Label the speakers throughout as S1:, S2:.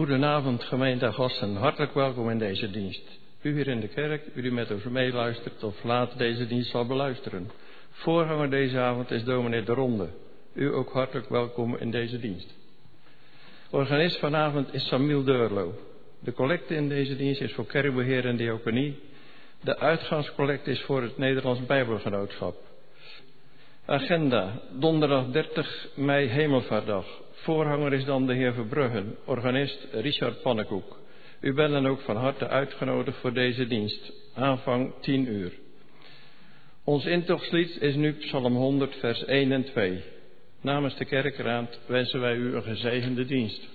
S1: Goedenavond, gemeente gasten. Hartelijk welkom in deze dienst. U hier in de kerk, u die met ons meeluistert of later deze dienst zal beluisteren. Voorganger deze avond is dominee De Ronde. U ook hartelijk welkom in deze dienst. Organist vanavond is Samiel Deurlo. De collecte in deze dienst is voor kerkbeheer en diaconie. De uitgangscollecte is voor het Nederlands Bijbelgenootschap. Agenda, donderdag 30 mei Hemelvaartdag. Voorhanger is dan de heer Verbruggen, organist Richard Pannenkoek. U bent dan ook van harte uitgenodigd voor deze dienst. Aanvang 10 uur. Ons intochtslied is nu Psalm 100, vers 1 en 2. Namens de kerkraad wensen wij u een gezegende dienst.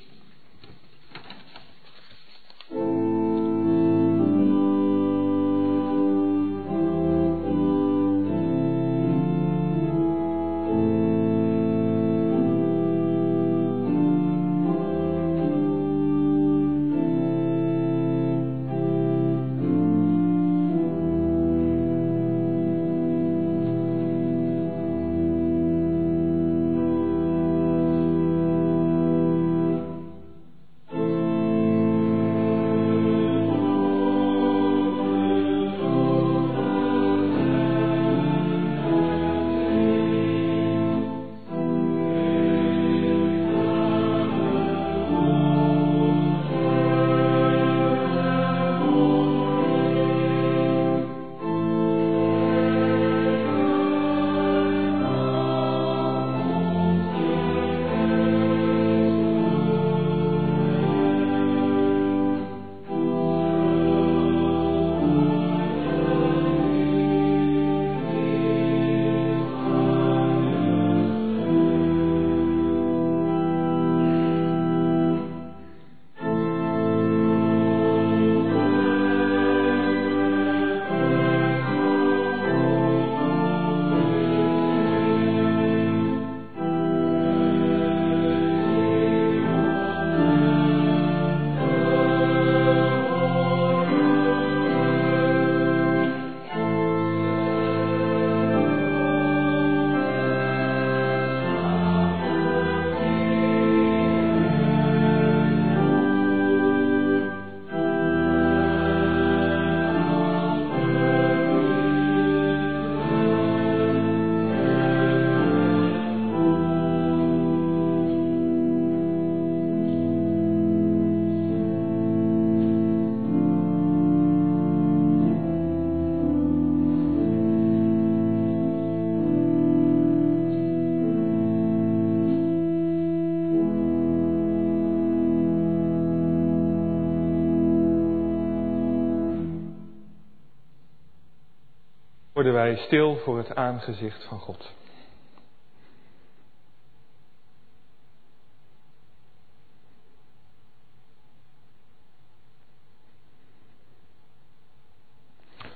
S2: Wij stil voor het aangezicht van God.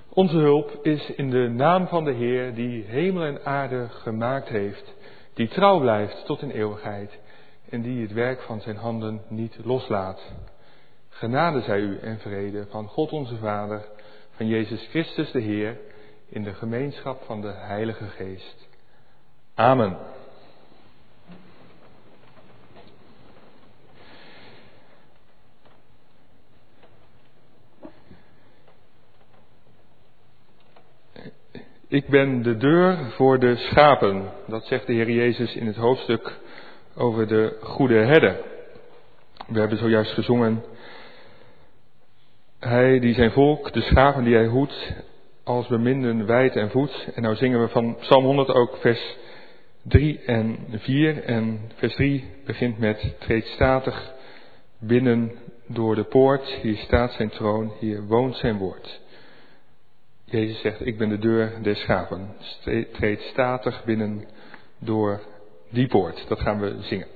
S2: Onze hulp is in de naam van de Heer die hemel en aarde gemaakt heeft, die trouw blijft tot in eeuwigheid en die het werk van zijn handen niet loslaat. Genade zij u en vrede van God onze Vader, van Jezus Christus de Heer, in de gemeenschap van de Heilige Geest. Amen. Ik ben de deur voor de schapen. Dat zegt de Heer Jezus in het hoofdstuk over de goede herder. We hebben zojuist gezongen. Hij die zijn volk, de schapen die hij hoedt, als beminden wijdt en voedt. En nou zingen we van Psalm 100 ook vers 3 en 4. En vers 3 begint met treed statig binnen door de poort. Hier staat zijn troon, hier woont zijn woord. Jezus zegt, ik ben de deur des schapen. Treed statig binnen door die poort. Dat gaan we zingen.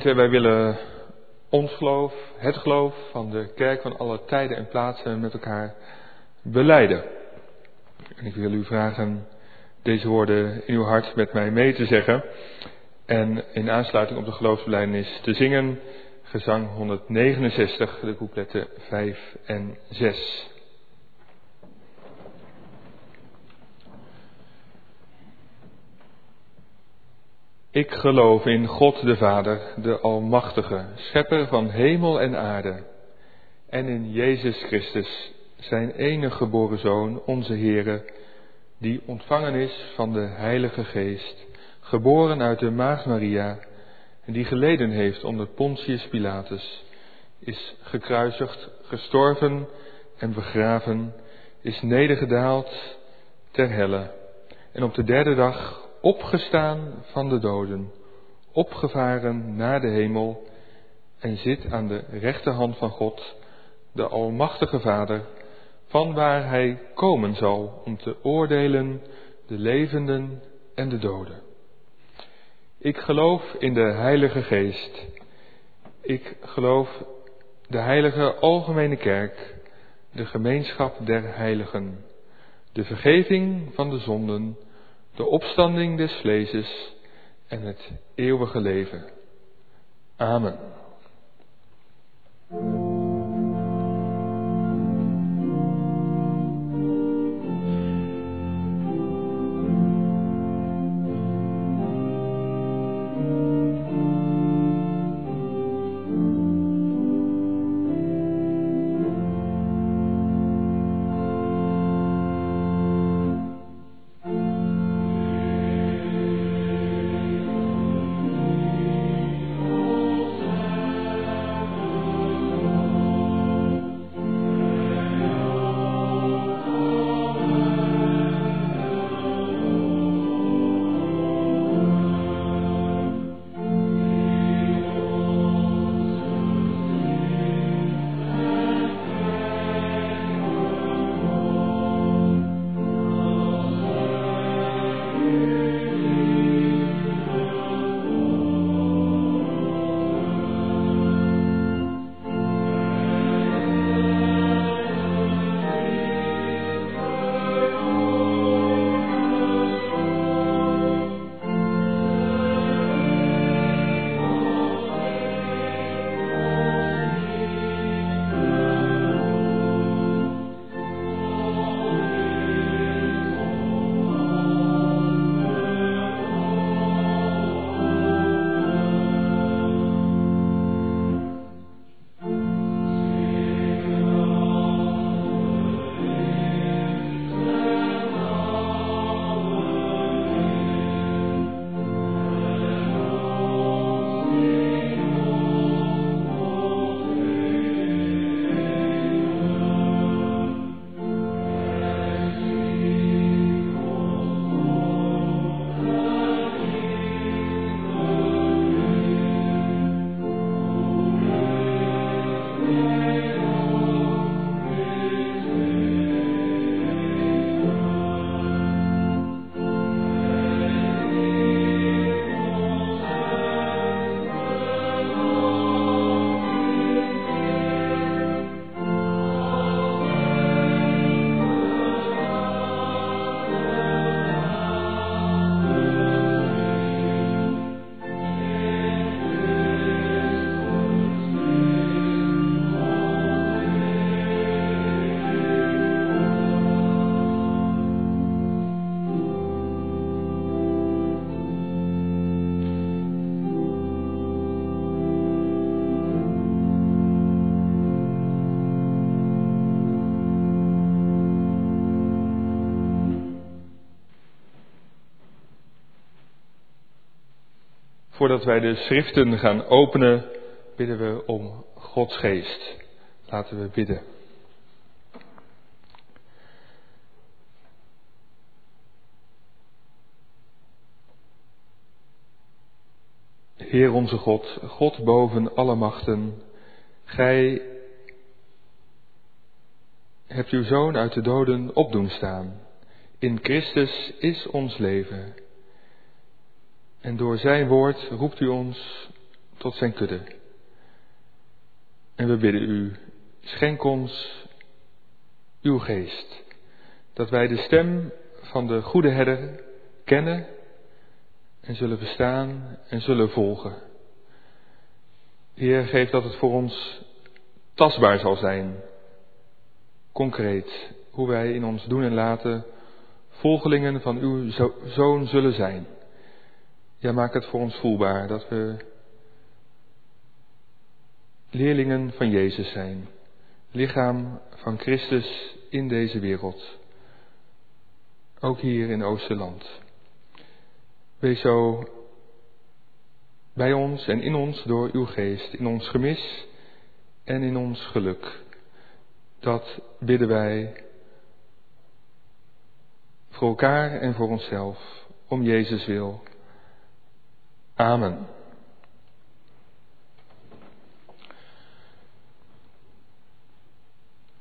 S2: Wij willen ons geloof, het geloof van de kerk van alle tijden en plaatsen met elkaar beleiden. En ik wil u vragen deze woorden in uw hart met mij mee te zeggen. En in aansluiting op de geloofsbelijdenis te zingen, gezang 169, de coupletten 5 en 6. Ik geloof in God de Vader, de Almachtige, Schepper van hemel en aarde, en in Jezus Christus, zijn enige geboren Zoon, onze Heere, die ontvangen is van de Heilige Geest, geboren uit de Maagd Maria, en die geleden heeft onder Pontius Pilatus, is gekruisigd, gestorven en begraven, is nedergedaald ter helle, en op de derde dag opgestaan van de doden, opgevaren naar de hemel en zit aan de rechterhand van God, de Almachtige Vader, van waar Hij komen zal om te oordelen de levenden en de doden. Ik geloof in de Heilige Geest. Ik geloof de Heilige Algemene Kerk, de gemeenschap der heiligen, de vergeving van de zonden, de opstanding des vleeses en het eeuwige leven. Amen. Voordat wij de schriften gaan openen, bidden we om Gods geest. Laten we bidden. Heer onze God, God boven alle machten, Gij hebt uw Zoon uit de doden opdoen staan. In Christus is ons leven. En door Zijn woord roept u ons tot Zijn kudde. En we bidden u, schenk ons uw geest, dat wij de stem van de goede herder kennen en zullen verstaan en zullen volgen. Heer, geef dat het voor ons tastbaar zal zijn, concreet, hoe wij in ons doen en laten volgelingen van uw zoon zullen zijn. Ja, maak het voor ons voelbaar dat we leerlingen van Jezus zijn, lichaam van Christus in deze wereld, ook hier in Oosterland. Wees zo bij ons en in ons door uw geest, in ons gemis en in ons geluk. Dat bidden wij voor elkaar en voor onszelf, om Jezus wil. Amen.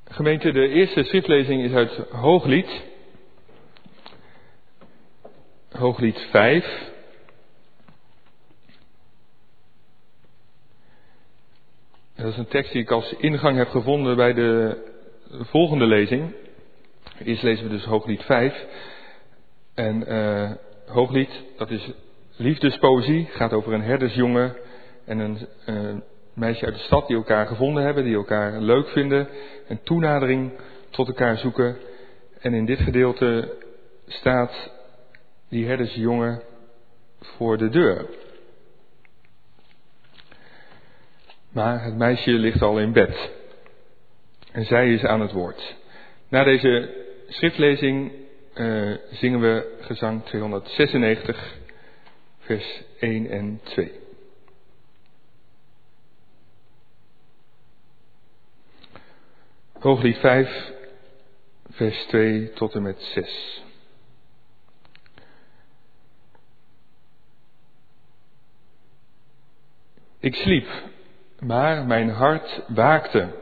S2: Gemeente, de eerste schriftlezing is uit Hooglied. Hooglied 5. Dat is een tekst die ik als ingang heb gevonden bij de volgende lezing. Eerst lezen we dus Hooglied 5. En uh, Hooglied, dat is liefdespoëzie, gaat over een herdersjongen en een meisje uit de stad die elkaar gevonden hebben, die elkaar leuk vinden en toenadering tot elkaar zoeken. En in dit gedeelte staat die herdersjongen voor de deur. Maar het meisje ligt al in bed. En zij is aan het woord. Na deze schriftlezing uh, zingen we gezang 296, vers 1 en 2. Hooglied 5, vers 2 tot en met 6. Ik sliep, maar mijn hart waakte.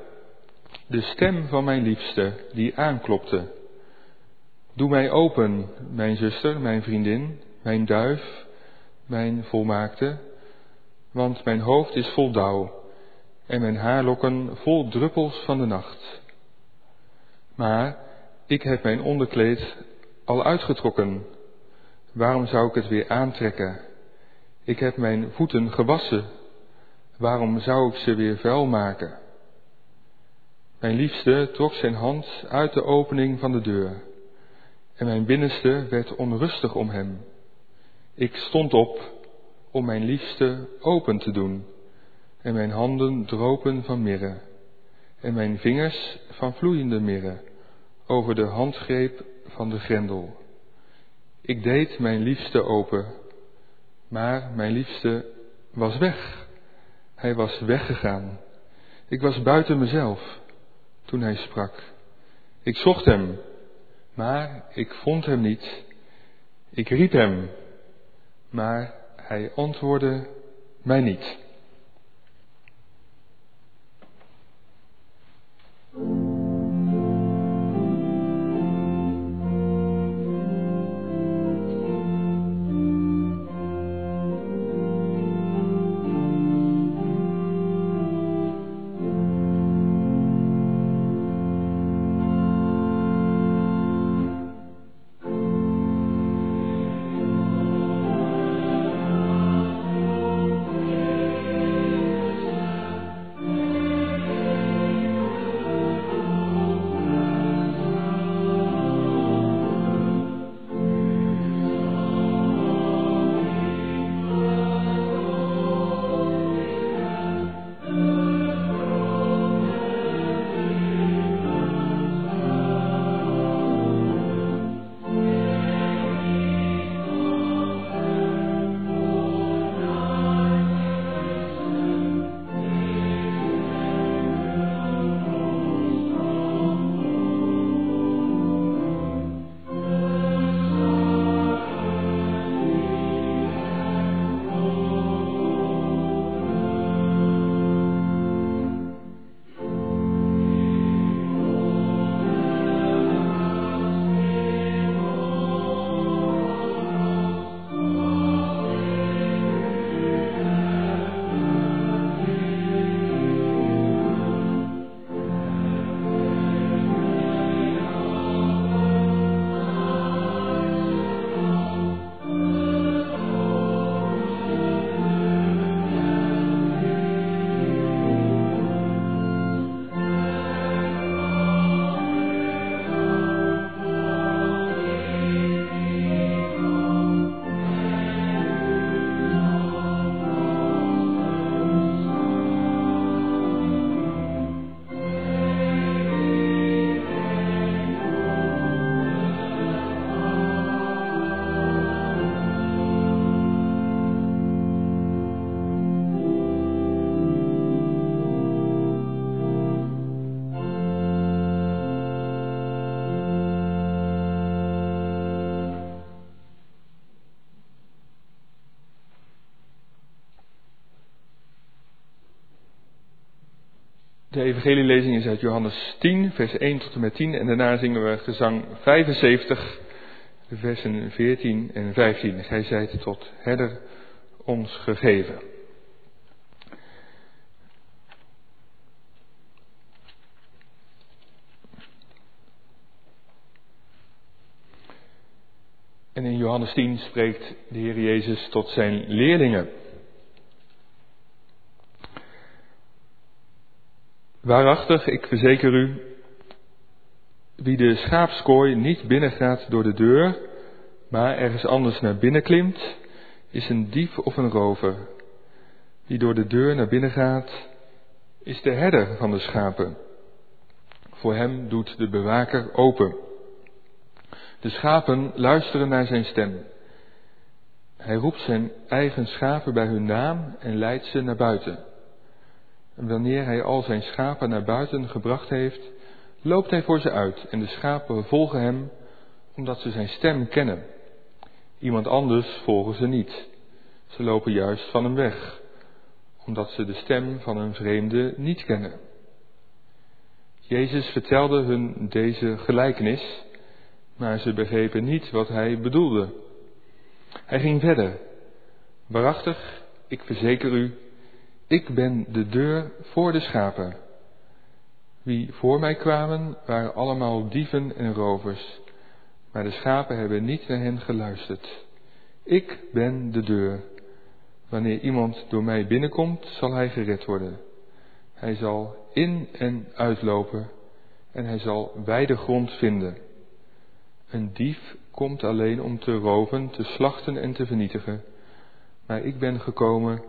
S2: De stem van mijn liefste die aanklopte. Doe mij open, mijn zuster, mijn vriendin, mijn duif, mijn volmaakte, want mijn hoofd is vol dauw en mijn haarlokken vol druppels van de nacht. Maar ik heb mijn onderkleed al uitgetrokken. Waarom zou ik het weer aantrekken? Ik heb mijn voeten gewassen Waarom zou ik ze weer vuil maken? Mijn liefste trok zijn hand uit de opening van de deur en mijn binnenste werd onrustig om hem. Ik stond op om mijn liefste open te doen en mijn handen dropen van mirre en mijn vingers van vloeiende mirre over de handgreep van de grendel. Ik deed mijn liefste open, maar mijn liefste was weg. Hij was weggegaan. Ik was buiten mezelf toen hij sprak. Ik zocht hem, maar ik vond hem niet. Ik riep hem, maar hij antwoordde mij niet. De evangelielezing is uit Johannes 10, vers 1 tot en met 10 en daarna zingen we gezang 75, de versen 14 en 15. Gij zijt tot herder ons gegeven. En in Johannes 10 spreekt de Heer Jezus tot zijn leerlingen. Waarachtig, ik verzeker u, wie de schaapskooi niet binnengaat door de deur, maar ergens anders naar binnen klimt, is een dief of een rover. Wie door de deur naar binnen gaat, is de herder van de schapen. Voor hem doet de bewaker open. De schapen luisteren naar zijn stem. Hij roept zijn eigen schapen bij hun naam en leidt ze naar buiten. Wanneer hij al zijn schapen naar buiten gebracht heeft, loopt hij voor ze uit en de schapen volgen hem omdat ze zijn stem kennen. Iemand anders volgen ze niet. Ze lopen juist van hem weg, omdat ze de stem van een vreemde niet kennen. Jezus vertelde hun deze gelijkenis, maar ze begrepen niet wat hij bedoelde. Hij ging verder. Waarachtig, ik verzeker u, ik ben de deur voor de schapen. Wie voor mij kwamen, waren allemaal dieven en rovers, maar de schapen hebben niet naar hen geluisterd. Ik ben de deur. Wanneer iemand door mij binnenkomt, zal hij gered worden. Hij zal in en uitlopen en hij zal wijde grond vinden. Een dief komt alleen om te roven, te slachten en te vernietigen. Maar ik ben gekomen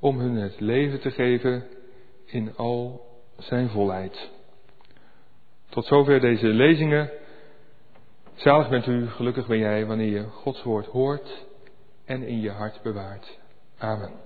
S2: om hun het leven te geven in al zijn volheid. Tot zover deze lezingen. Zalig bent u, gelukkig ben jij wanneer je Gods woord hoort en in je hart bewaart. Amen.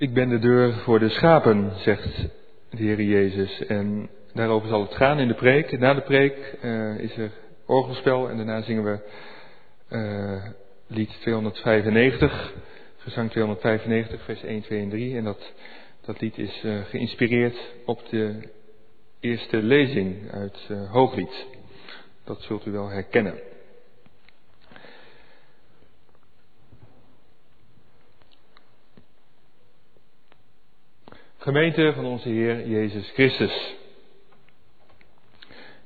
S2: Ik ben de deur voor de schapen, zegt de Heer Jezus. En daarover zal het gaan in de preek. Na de preek uh, is er orgelspel en daarna zingen we uh, lied 295, gezang 295, vers 1, 2 en 3. En dat, dat lied is uh, geïnspireerd op de eerste lezing uit Hooglied. Dat zult u wel herkennen. Gemeente van onze Heer Jezus Christus.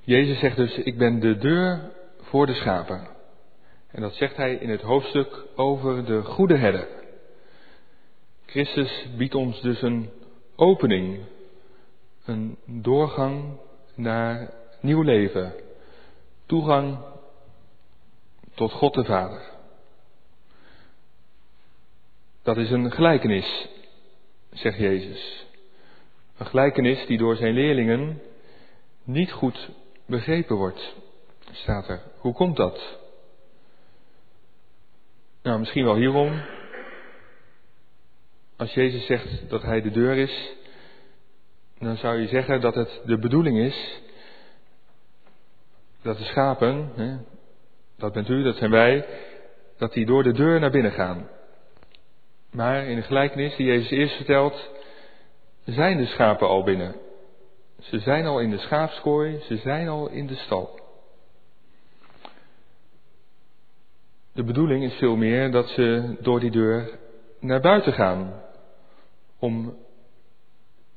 S2: Jezus zegt dus, ik ben de deur voor de schapen. En dat zegt hij in het hoofdstuk over de goede herder. Christus biedt ons dus een opening, een doorgang naar nieuw leven, toegang tot God de Vader. Dat is een gelijkenis, zegt Jezus. Een gelijkenis die door zijn leerlingen niet goed begrepen wordt, staat er. Hoe komt dat? Nou, misschien wel hierom. Als Jezus zegt dat Hij de deur is, dan zou je zeggen dat het de bedoeling is dat de schapen, hè, dat bent u, dat zijn wij, dat die door de deur naar binnen gaan. Maar in de gelijkenis die Jezus eerst vertelt, zijn de schapen al binnen. Ze zijn al in de schaapskooi, ze zijn al in de stal. De bedoeling is veel meer dat ze door die deur naar buiten gaan om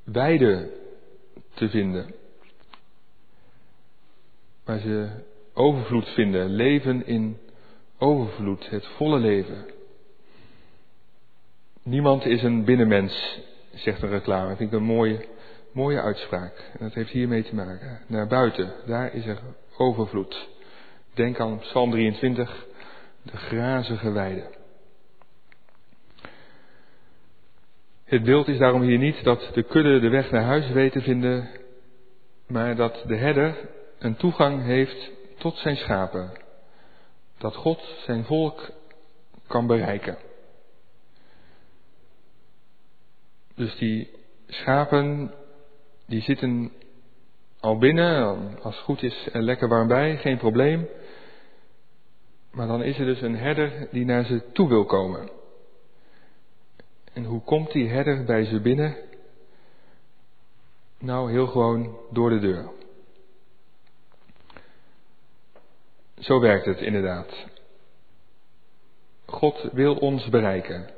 S2: weide te vinden. Waar ze overvloed vinden, leven in overvloed, het volle leven. Niemand is een binnenmens, zegt een reclame. Dat vind ik een mooie Mooie uitspraak. En dat heeft hiermee te maken. Naar buiten, daar is er overvloed. Denk aan Psalm 23, de grazige weide. Het beeld is daarom hier niet dat de kudde de weg naar huis weet te vinden, maar dat de herder een toegang heeft tot zijn schapen. Dat God zijn volk kan bereiken. Dus die schapen die zitten al binnen, als het goed is, er lekker warm bij, geen probleem. Maar dan is er dus een herder die naar ze toe wil komen. En hoe komt die herder bij ze binnen? Nou, heel gewoon door de deur. Zo werkt het inderdaad. God wil ons bereiken.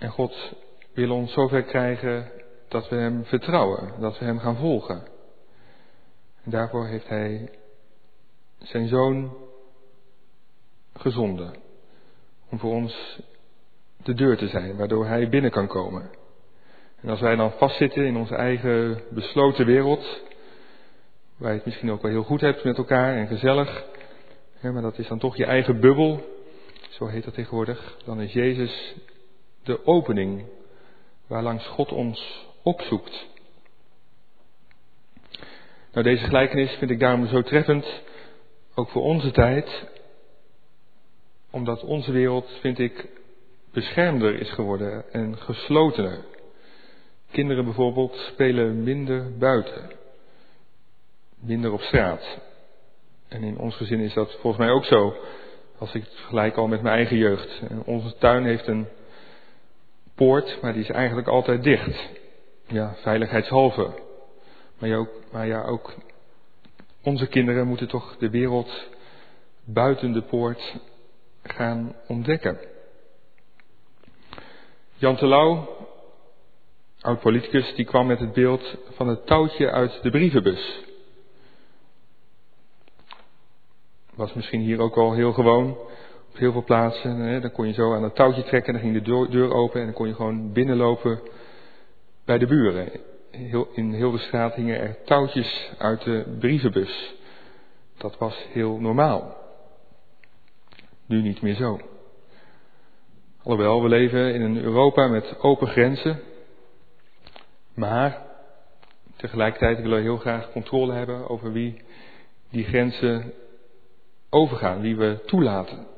S2: En God wil ons zover krijgen dat we Hem vertrouwen, dat we Hem gaan volgen. En daarvoor heeft Hij zijn Zoon gezonden. Om voor ons de deur te zijn, waardoor Hij binnen kan komen. En als wij dan vastzitten in onze eigen besloten wereld, waar je het misschien ook wel heel goed hebt met elkaar en gezellig, maar dat is dan toch je eigen bubbel, zo heet dat tegenwoordig, dan is Jezus de opening waarlangs God ons opzoekt. Nou, deze gelijkenis vind ik daarom zo treffend, ook voor onze tijd, omdat onze wereld, vind ik, beschermder is geworden en geslotener. Kinderen bijvoorbeeld spelen minder buiten, minder op straat. En in ons gezin is dat volgens mij ook zo, als ik het vergelijk al met mijn eigen jeugd. Onze tuin heeft een poort, maar die is eigenlijk altijd dicht ja, veiligheidshalve. Maar ja, ook, maar ja, ook onze kinderen moeten toch de wereld buiten de poort gaan ontdekken. Jan Terlouw, oud-politicus, die kwam met het beeld van het touwtje uit de brievenbus. Was misschien hier ook al heel gewoon. Heel veel plaatsen. Hè, dan kon je zo aan het touwtje trekken, dan ging de deur open en dan kon je gewoon binnenlopen bij de buren. In heel de straat hingen er touwtjes uit de brievenbus. Dat was heel normaal. Nu niet meer zo. Alhoewel, we leven in een Europa met open grenzen. Maar tegelijkertijd willen we heel graag controle hebben over wie die grenzen overgaan, wie we toelaten.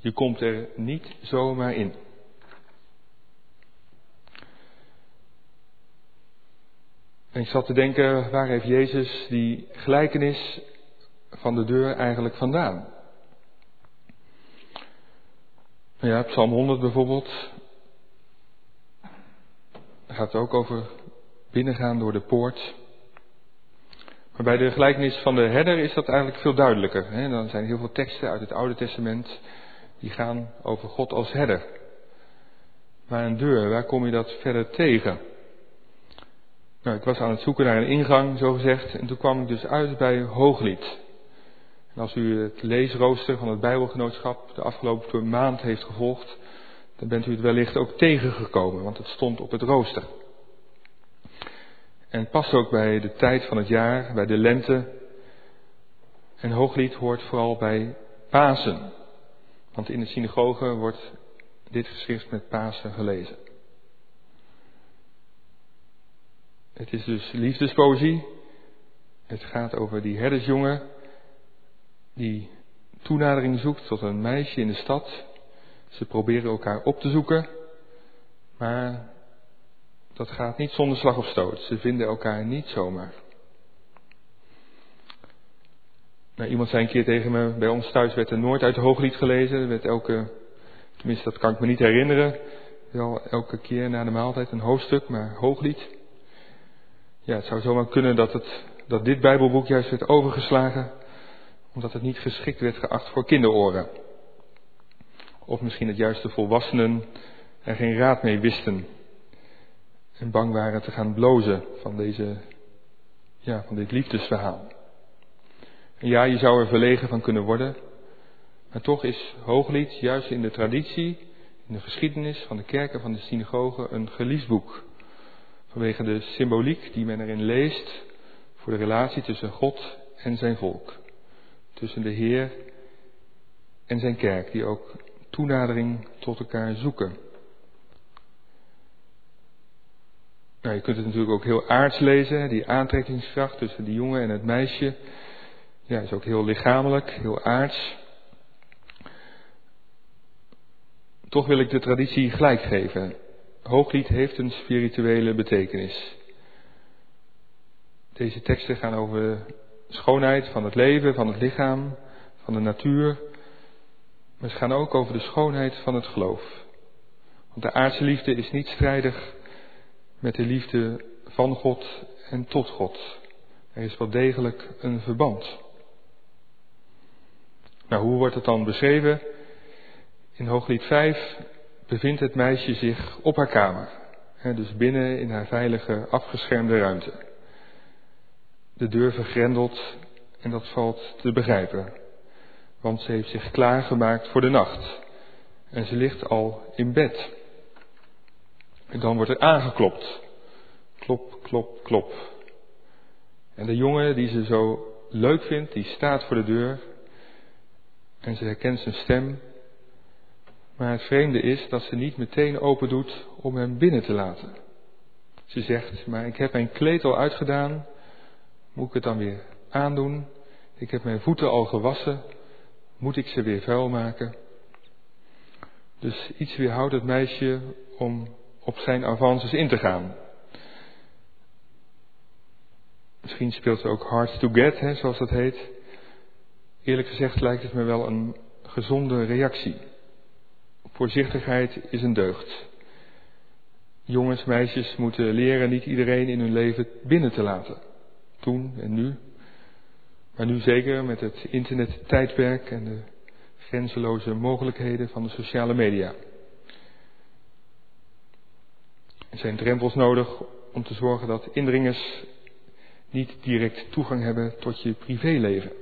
S2: Je komt er niet zomaar in. En ik zat te denken, waar heeft Jezus die gelijkenis van de deur eigenlijk vandaan? Nou ja, Psalm 100 bijvoorbeeld. Gaat ook over binnengaan door de poort. Maar bij de gelijkenis van de herder is dat eigenlijk veel duidelijker. Hè? Dan zijn heel veel teksten uit het Oude Testament die gaan over God als herder. Maar een deur, waar kom je dat verder tegen? Nou, ik was aan het zoeken naar een ingang, zo gezegd, en toen kwam ik dus uit bij Hooglied. En als u het leesrooster van het Bijbelgenootschap de afgelopen maand heeft gevolgd, dan bent u het wellicht ook tegengekomen, want het stond op het rooster. En past ook bij de tijd van het jaar, bij de lente. En Hooglied hoort vooral bij Pasen. Want in de synagoge wordt dit geschrift met Pasen gelezen. Het is dus liefdespoëzie. Het gaat over die herdersjongen die toenadering zoekt tot een meisje in de stad. Ze proberen elkaar op te zoeken, maar dat gaat niet zonder slag of stoot. Ze vinden elkaar niet zomaar. Nou, iemand zei een keer tegen me, bij ons thuis werd er nooit uit de hooglied gelezen. Er werd elke, tenminste dat kan ik me niet herinneren, wel elke keer na de maaltijd een hoofdstuk, maar hooglied. Ja, het zou zomaar kunnen dat, het, dat dit Bijbelboek juist werd overgeslagen, omdat het niet geschikt werd geacht voor kinderoren. Of misschien het juist de volwassenen er geen raad mee wisten en bang waren te gaan blozen van, deze, ja, van dit liefdesverhaal. Ja, je zou er verlegen van kunnen worden, maar toch is Hooglied juist in de traditie, in de geschiedenis van de kerken van de synagogen een geliefd boek. Vanwege de symboliek die men erin leest voor de relatie tussen God en zijn volk. Tussen de Heer en zijn kerk, die ook toenadering tot elkaar zoeken. Nou, je kunt het natuurlijk ook heel aards lezen, die aantrekkingskracht tussen die jongen en het meisje. Ja, is ook heel lichamelijk, heel aards. Toch wil ik de traditie gelijk geven. Hooglied heeft een spirituele betekenis. Deze teksten gaan over schoonheid van het leven, van het lichaam, van de natuur. Maar ze gaan ook over de schoonheid van het geloof. Want de aardse liefde is niet strijdig met de liefde van God en tot God. Er is wel degelijk een verband. Nou, hoe wordt het dan beschreven? In Hooglied 5 bevindt het meisje zich op haar kamer. dus binnen in haar veilige, afgeschermde ruimte. De deur vergrendeld en dat valt te begrijpen. Want ze heeft zich klaargemaakt voor de nacht. En ze ligt al in bed. En dan wordt er aangeklopt. Klop, klop, klop. En de jongen die ze zo leuk vindt, die staat voor de deur. En ze herkent zijn stem. Maar het vreemde is dat ze niet meteen open doet om hem binnen te laten. Ze zegt, maar ik heb mijn kleed al uitgedaan. Moet ik het dan weer aandoen? Ik heb mijn voeten al gewassen. Moet ik ze weer vuil maken? Dus iets weerhoudt het meisje om op zijn avances in te gaan. Misschien speelt ze ook hard to get, hè, zoals dat heet. Eerlijk gezegd lijkt het me wel een gezonde reactie. Voorzichtigheid is een deugd. Jongens, meisjes moeten leren niet iedereen in hun leven binnen te laten. Toen en nu. Maar nu zeker met het internettijdperk en de grenzeloze mogelijkheden van de sociale media. Er zijn drempels nodig om te zorgen dat indringers niet direct toegang hebben tot je privéleven.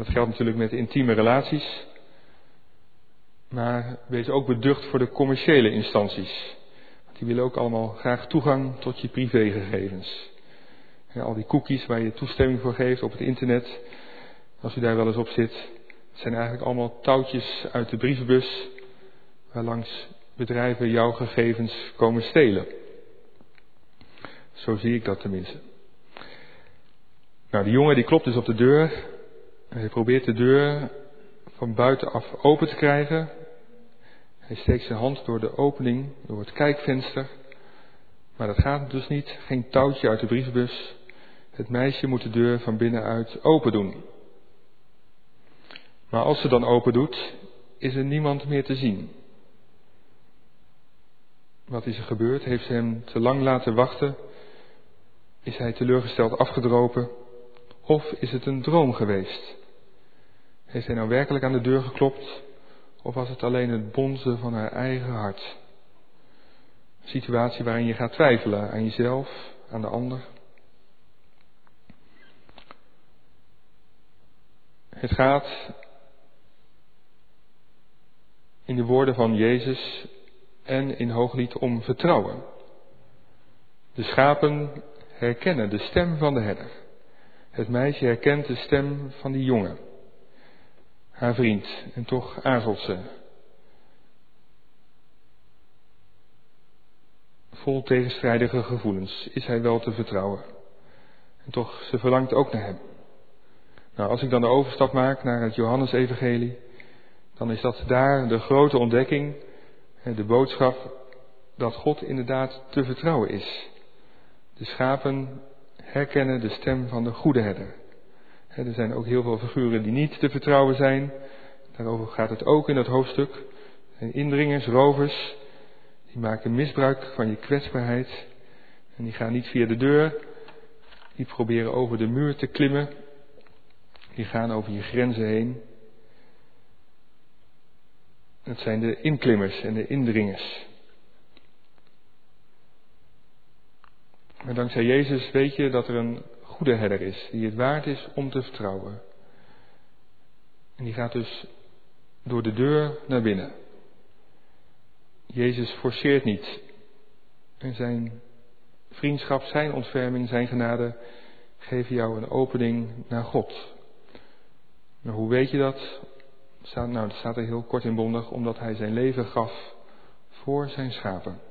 S2: Dat geldt natuurlijk met intieme relaties, maar wees ook beducht voor de commerciële instanties. Want die willen ook allemaal graag toegang tot je privégegevens. al die cookies waar je toestemming voor geeft op het internet, als u daar wel eens op zit, zijn eigenlijk allemaal touwtjes uit de brievenbus waarlangs bedrijven jouw gegevens komen stelen. Zo zie ik dat tenminste. Nou, die jongen die klopt dus op de deur. Hij probeert de deur van buitenaf open te krijgen. Hij steekt zijn hand door de opening, door het kijkvenster. Maar dat gaat dus niet. Geen touwtje uit de brievenbus. Het meisje moet de deur van binnenuit open doen. Maar als ze dan open doet, is er niemand meer te zien. Wat is er gebeurd? Heeft ze hem te lang laten wachten? Is hij teleurgesteld afgedropen? Of is het een droom geweest? Heeft hij nou werkelijk aan de deur geklopt? Of was het alleen het bonzen van haar eigen hart? Een situatie waarin je gaat twijfelen aan jezelf, aan de ander. Het gaat in de woorden van Jezus en in Hooglied om vertrouwen. De schapen herkennen de stem van de herder. Het meisje herkent de stem van die jongen, haar vriend, en toch aarzelt ze. Vol tegenstrijdige gevoelens is hij wel te vertrouwen. En toch, ze verlangt ook naar hem. Nou, als ik dan de overstap maak naar het Johannesevangelie, dan is dat daar de grote ontdekking, de boodschap dat God inderdaad te vertrouwen is. De schapen herkennen de stem van de goede herder. Er zijn ook heel veel figuren die niet te vertrouwen zijn. Daarover gaat het ook in dat hoofdstuk. Indringers, rovers, die maken misbruik van je kwetsbaarheid. En die gaan niet via de deur. Die proberen over de muur te klimmen. Die gaan over je grenzen heen. Het zijn de inklimmers en de indringers. Maar dankzij Jezus weet je dat er een goede herder is, die het waard is om te vertrouwen. En die gaat dus door de deur naar binnen. Jezus forceert niet. En zijn vriendschap, zijn ontferming, zijn genade geven jou een opening naar God. Maar hoe weet je dat? nou, dat staat er heel kort in bondig, omdat hij zijn leven gaf voor zijn schapen.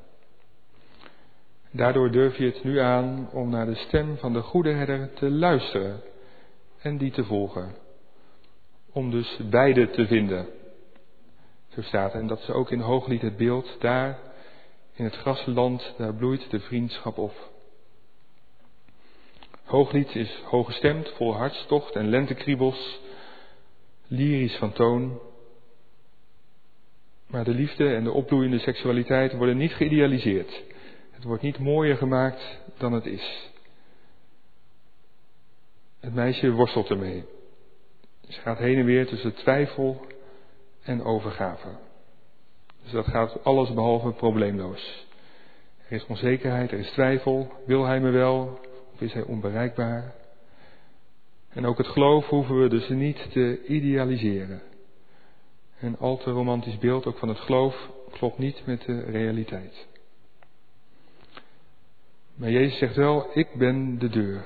S2: Daardoor durf je het nu aan om naar de stem van de goede herder te luisteren en die te volgen. Om dus beide te vinden. Zo staat en dat is ook in Hooglied het beeld, daar in het grasland, daar bloeit de vriendschap op. Hooglied is hooggestemd, vol hartstocht en lentekriebels, lyrisch van toon. Maar de liefde en de opbloeiende seksualiteit worden niet geïdealiseerd. Het wordt niet mooier gemaakt dan het is. Het meisje worstelt ermee. Ze gaat heen en weer tussen twijfel en overgave. Dus dat gaat alles behalve probleemloos. Er is onzekerheid, er is twijfel. Wil hij me wel of is hij onbereikbaar? En ook het geloof hoeven we dus niet te idealiseren. Een al te romantisch beeld ook van het geloof klopt niet met de realiteit. Maar Jezus zegt wel, ik ben de deur.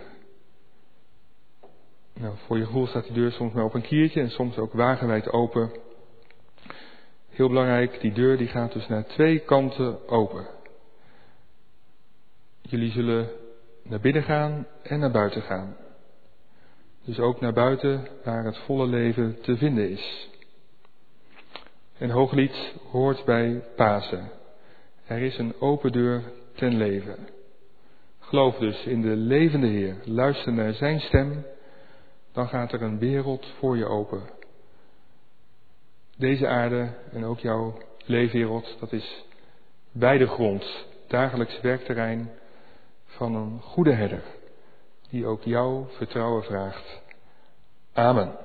S2: Nou, voor je gevoel staat die deur soms maar op een kiertje en soms ook wagenwijd open. Heel belangrijk, die deur die gaat dus naar twee kanten open. Jullie zullen naar binnen gaan en naar buiten gaan. Dus ook naar buiten waar het volle leven te vinden is. En Hooglied hoort bij Pasen. Er is een open deur ten leven. Geloof dus in de levende Heer. Luister naar Zijn stem. Dan gaat er een wereld voor je open. Deze aarde en ook jouw leefwereld, dat is bij de grond, dagelijks werkterrein van een goede herder, die ook jouw vertrouwen vraagt. Amen.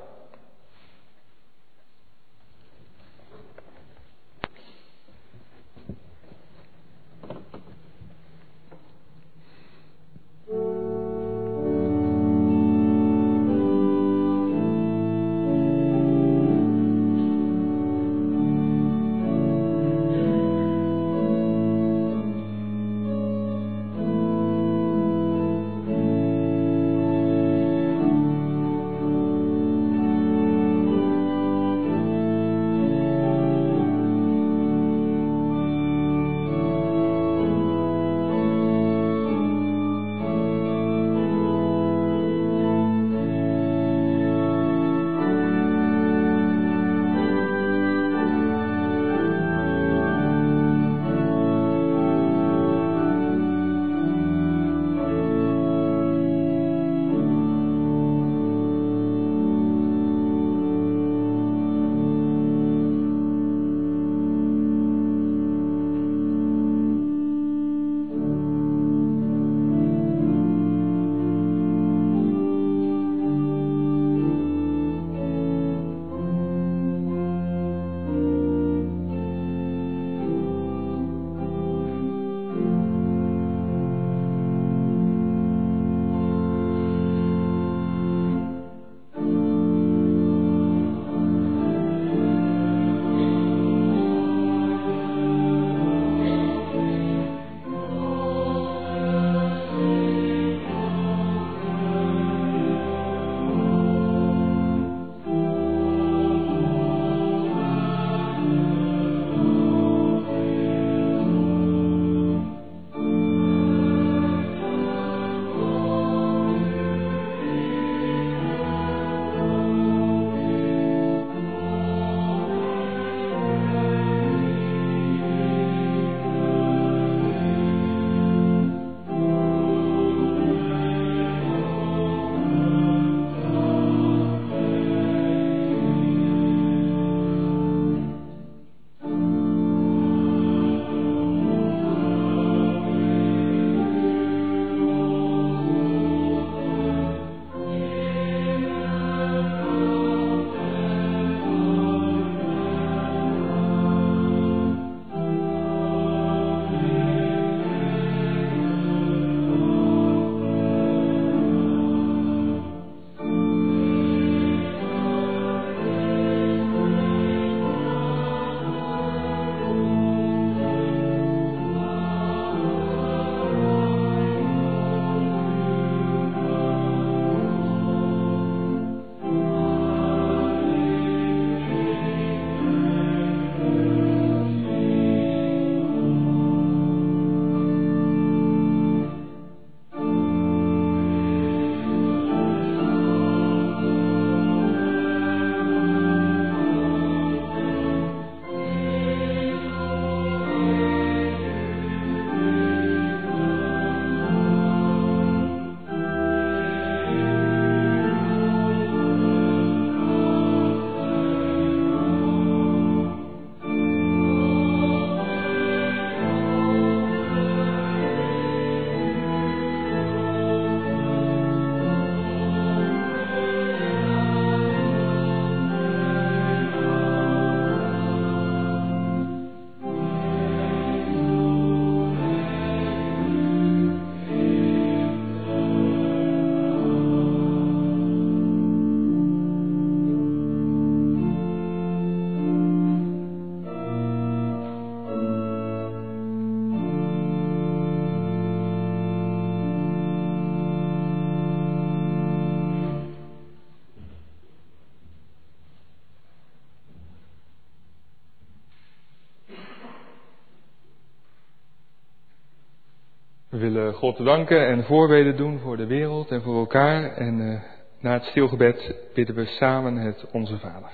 S2: We willen God danken en voorbeden doen voor de wereld en voor elkaar. En uh, na het stilgebed bidden we samen het Onze Vader.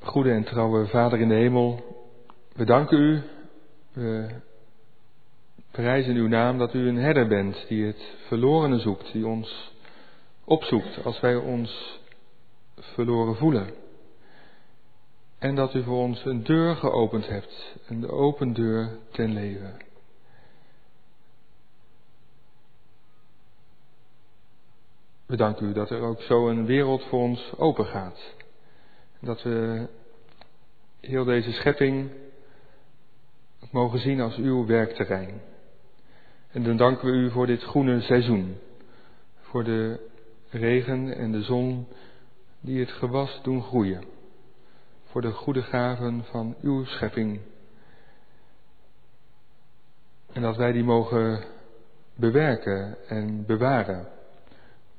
S2: Goede en trouwe Vader in de hemel, we danken u, we prijzen uw naam dat u een herder bent die het verlorene zoekt, die ons opzoekt als wij ons verloren voelen. En dat u voor ons een deur geopend hebt, een open deur ten leven. We danken u dat er ook zo een wereld voor ons open gaat. Dat we heel deze schepping mogen zien als uw werkterrein. En dan danken we u voor dit groene seizoen. Voor de regen en de zon die het gewas doen groeien voor de goede gaven van uw schepping. En dat wij die mogen bewerken en bewaren.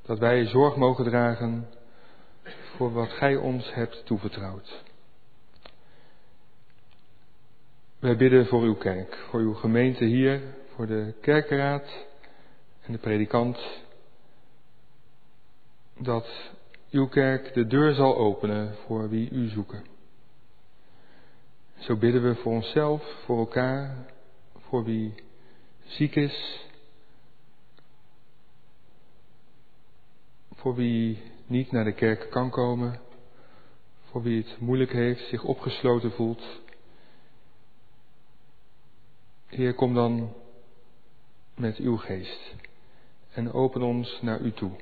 S2: Dat wij zorg mogen dragen voor wat Gij ons hebt toevertrouwd. Wij bidden voor uw kerk, voor uw gemeente hier, voor de kerkenraad en de predikant, dat uw kerk de deur zal openen voor wie u zoeken. Zo bidden we voor onszelf, voor elkaar, voor wie ziek is, voor wie niet naar de kerk kan komen, voor wie het moeilijk heeft, zich opgesloten voelt. Heer, kom dan met uw geest en open ons naar u toe.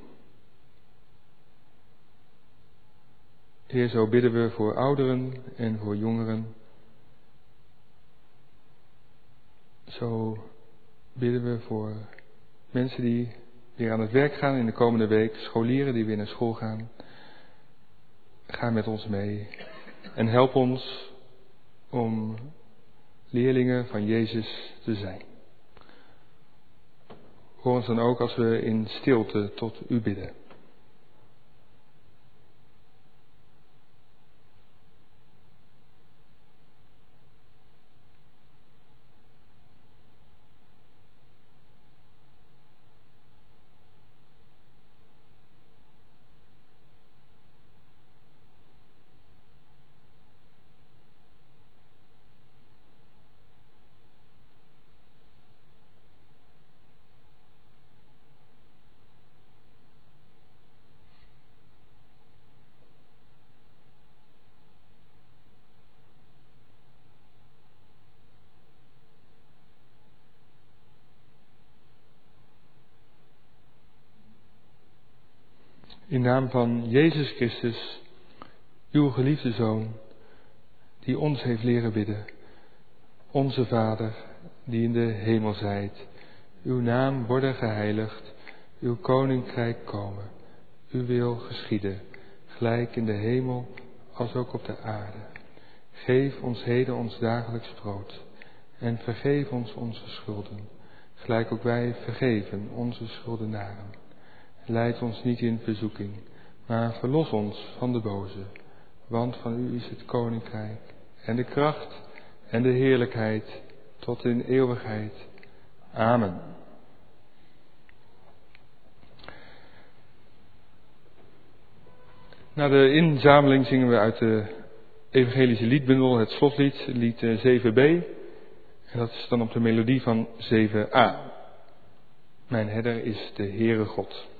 S2: Heer, zo bidden we voor ouderen en voor jongeren. Zo bidden we voor mensen die weer aan het werk gaan in de komende week, scholieren die weer naar school gaan. Ga met ons mee en help ons om leerlingen van Jezus te zijn. Hoor ons dan ook als we in stilte tot u bidden. In naam van Jezus Christus, uw geliefde Zoon, die ons heeft leren bidden. Onze Vader, die in de hemel zijt, uw naam worden geheiligd, uw koninkrijk komen, uw wil geschieden, gelijk in de hemel als ook op de aarde. Geef ons heden ons dagelijks brood en vergeef ons onze schulden, gelijk ook wij vergeven onze schuldenaren Leid ons niet in verzoeking, maar verlos ons van de boze. Want van u is het koninkrijk en de kracht en de heerlijkheid tot in eeuwigheid. Amen. Na de inzameling zingen we uit de evangelische liedbundel het slotlied, lied 7b. En dat is dan op de melodie van 7a. Mijn herder is de Heere God.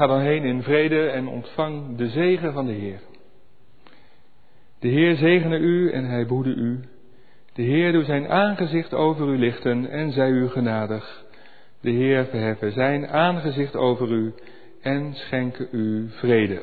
S2: Ga dan heen in vrede en ontvang de zegen van de Heer. De Heer zegene u en hij boede u. De Heer doet zijn aangezicht over u lichten en zij u genadig. De Heer verheffen zijn aangezicht over u en schenke u vrede.